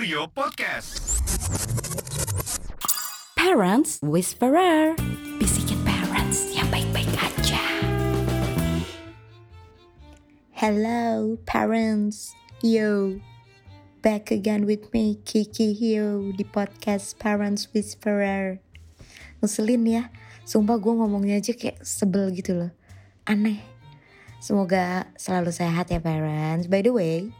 Studio Podcast. Parents Whisperer. Bisikin parents yang baik-baik aja. Hello, parents. Yo, back again with me, Kiki Hio, di podcast Parents Whisperer. Ngeselin ya, sumpah gue ngomongnya aja kayak sebel gitu loh. Aneh. Semoga selalu sehat ya parents. By the way,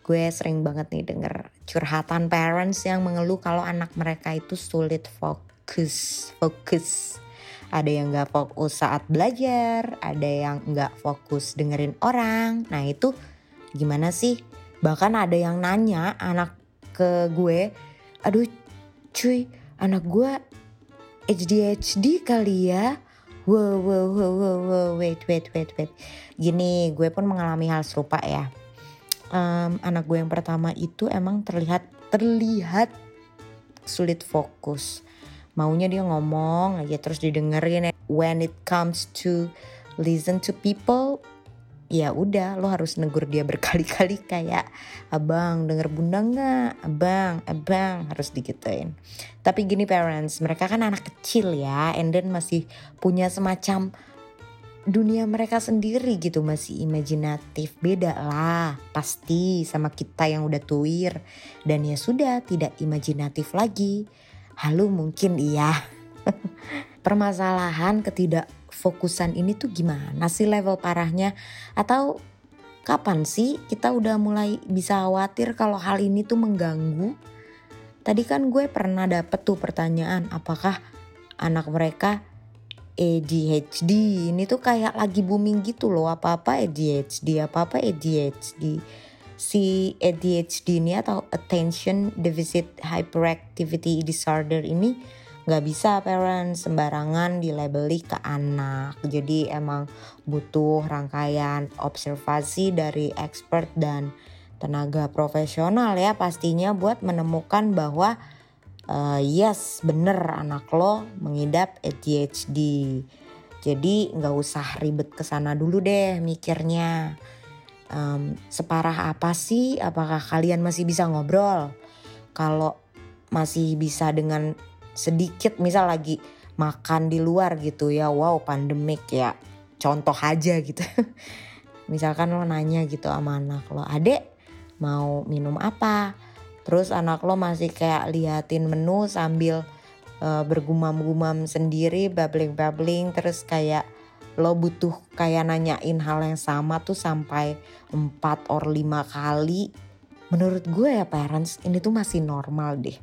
gue sering banget nih denger curhatan parents yang mengeluh kalau anak mereka itu sulit fokus. Fokus. Ada yang gak fokus saat belajar, ada yang gak fokus dengerin orang. Nah itu gimana sih? Bahkan ada yang nanya anak ke gue, aduh cuy anak gue ADHD kali ya. Wow, wow, wow, wow, wow, wait, wait, wait, wait. Gini, gue pun mengalami hal serupa ya um, anak gue yang pertama itu emang terlihat terlihat sulit fokus. Maunya dia ngomong aja terus didengerin when it comes to listen to people ya udah lo harus negur dia berkali-kali kayak abang denger bunda nggak? Abang abang harus digituin. Tapi gini parents mereka kan anak kecil ya and then masih punya semacam dunia mereka sendiri gitu masih imajinatif. Beda lah pasti sama kita yang udah tuir. Dan ya sudah tidak imajinatif lagi. Halu mungkin iya. Permasalahan ketidakfokusan ini tuh gimana sih level parahnya? Atau kapan sih kita udah mulai bisa khawatir kalau hal ini tuh mengganggu? Tadi kan gue pernah dapet tuh pertanyaan apakah anak mereka ADHD ini tuh kayak lagi booming gitu loh. Apa-apa ADHD apa-apa ADHD si ADHD ini atau Attention Deficit Hyperactivity Disorder ini nggak bisa parents sembarangan dilabeli ke anak. Jadi emang butuh rangkaian observasi dari expert dan tenaga profesional ya pastinya buat menemukan bahwa uh, yes bener anak lo mengidap ADHD jadi nggak usah ribet ke sana dulu deh mikirnya. Um, separah apa sih? Apakah kalian masih bisa ngobrol? Kalau masih bisa dengan sedikit misal lagi makan di luar gitu ya wow pandemik ya. Contoh aja gitu. Misalkan lo nanya gitu sama anak lo adek mau minum apa Terus anak lo masih kayak liatin menu sambil uh, bergumam-gumam sendiri, babbling-babbling terus kayak lo butuh kayak nanyain hal yang sama tuh sampai 4 or 5 kali. Menurut gue ya parents ini tuh masih normal deh.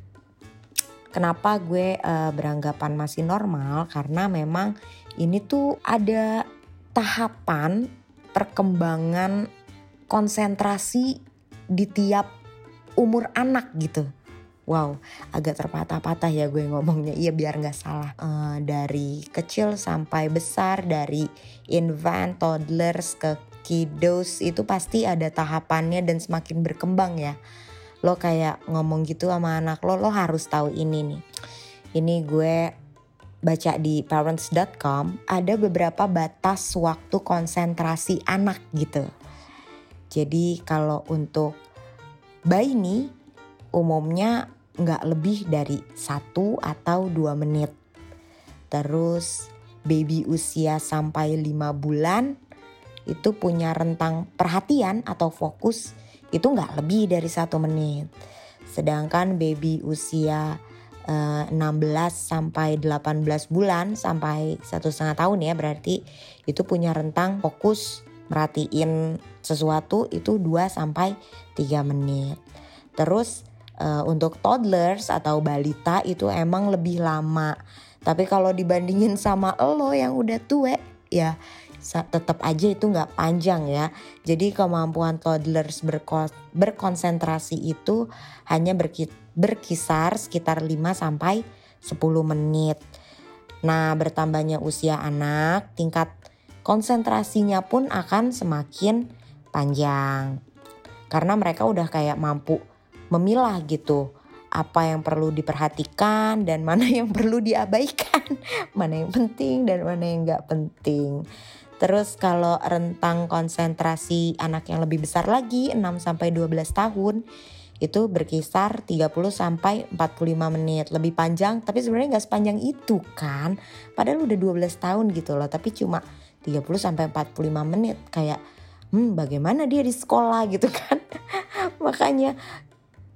Kenapa gue uh, beranggapan masih normal? Karena memang ini tuh ada tahapan perkembangan konsentrasi di tiap umur anak gitu. Wow, agak terpatah-patah ya gue ngomongnya. Iya biar nggak salah. Uh, dari kecil sampai besar, dari infant, toddlers ke kiddos itu pasti ada tahapannya dan semakin berkembang ya. Lo kayak ngomong gitu sama anak lo, lo harus tahu ini nih. Ini gue baca di parents.com ada beberapa batas waktu konsentrasi anak gitu. Jadi kalau untuk Bayi nih umumnya nggak lebih dari satu atau dua menit. Terus baby usia sampai lima bulan itu punya rentang perhatian atau fokus itu nggak lebih dari satu menit. Sedangkan baby usia eh, 16 sampai 18 bulan sampai satu setengah tahun ya berarti itu punya rentang fokus merhatiin sesuatu itu 2 sampai 3 menit. Terus uh, untuk toddlers atau balita itu emang lebih lama. Tapi kalau dibandingin sama lo yang udah tua ya tetap aja itu nggak panjang ya. Jadi kemampuan toddlers berkonsentrasi itu hanya berkisar sekitar 5 sampai 10 menit. Nah, bertambahnya usia anak, tingkat konsentrasinya pun akan semakin panjang. Karena mereka udah kayak mampu memilah gitu apa yang perlu diperhatikan dan mana yang perlu diabaikan, mana yang penting dan mana yang nggak penting. Terus kalau rentang konsentrasi anak yang lebih besar lagi 6 sampai 12 tahun itu berkisar 30 sampai 45 menit lebih panjang tapi sebenarnya nggak sepanjang itu kan padahal udah 12 tahun gitu loh tapi cuma 30 sampai 45 menit. Kayak hmm bagaimana dia di sekolah gitu kan. Makanya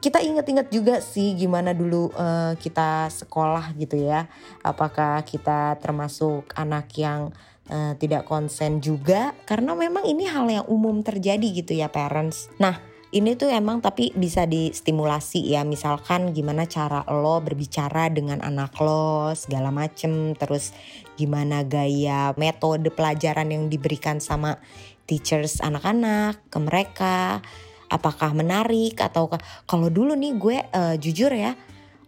kita inget-inget juga sih gimana dulu uh, kita sekolah gitu ya. Apakah kita termasuk anak yang uh, tidak konsen juga? Karena memang ini hal yang umum terjadi gitu ya parents. Nah ini tuh emang tapi bisa distimulasi ya. Misalkan gimana cara lo berbicara dengan anak lo segala macem. Terus gimana gaya metode pelajaran yang diberikan sama teachers anak-anak ke mereka. Apakah menarik atau kalau dulu nih gue uh, jujur ya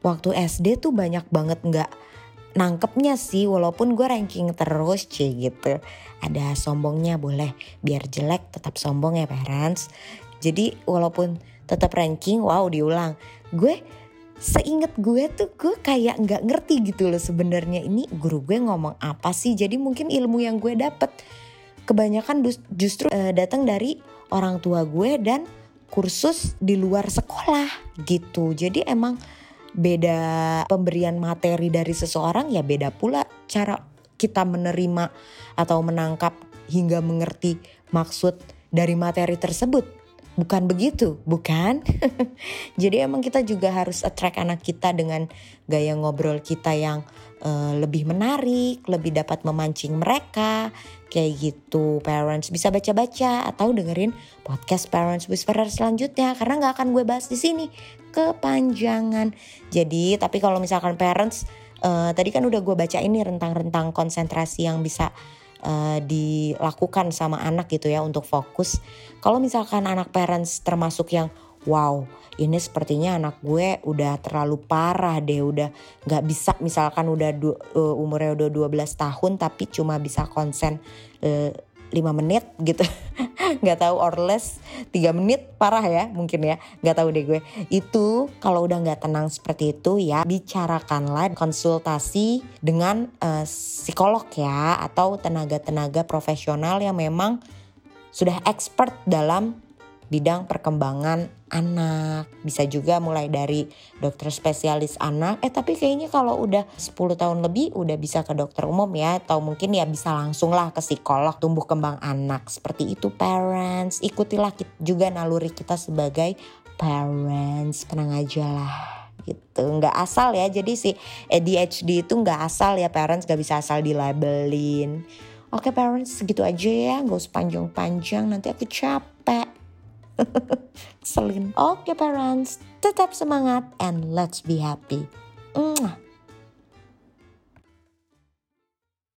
waktu SD tuh banyak banget nggak nangkepnya sih. Walaupun gue ranking terus cie gitu. Ada sombongnya boleh. Biar jelek tetap sombong ya parents jadi walaupun tetap ranking, wow diulang. Gue seinget gue tuh gue kayak nggak ngerti gitu loh sebenarnya ini guru gue ngomong apa sih. Jadi mungkin ilmu yang gue dapet kebanyakan justru uh, datang dari orang tua gue dan kursus di luar sekolah gitu. Jadi emang beda pemberian materi dari seseorang ya beda pula cara kita menerima atau menangkap hingga mengerti maksud dari materi tersebut Bukan begitu, bukan? Jadi emang kita juga harus attract anak kita dengan gaya ngobrol kita yang uh, lebih menarik, lebih dapat memancing mereka. Kayak gitu, parents bisa baca-baca atau dengerin podcast Parents Whisperer selanjutnya karena nggak akan gue bahas di sini kepanjangan. Jadi, tapi kalau misalkan parents uh, tadi kan udah gue baca ini rentang-rentang konsentrasi yang bisa uh, dilakukan sama anak gitu ya untuk fokus. Kalau misalkan anak parents termasuk yang wow ini sepertinya anak gue udah terlalu parah deh udah nggak bisa misalkan udah uh, umurnya udah 12 tahun tapi cuma bisa konsen uh, 5 menit gitu nggak tahu or less 3 menit parah ya mungkin ya. Nggak tahu deh gue. Itu kalau udah nggak tenang seperti itu ya bicarakanlah konsultasi dengan uh, psikolog ya atau tenaga-tenaga profesional yang memang sudah expert dalam bidang perkembangan anak. Bisa juga mulai dari dokter spesialis anak. Eh tapi kayaknya kalau udah 10 tahun lebih udah bisa ke dokter umum ya. Atau mungkin ya bisa langsung lah ke psikolog tumbuh kembang anak. Seperti itu parents. Ikutilah juga naluri kita sebagai parents. Tenang aja lah gitu nggak asal ya jadi si ADHD itu nggak asal ya parents nggak bisa asal dilabelin oke parents segitu aja ya nggak usah panjang-panjang nanti aku capek Selin. Oke okay, parents, tetap semangat and let's be happy. Mwah.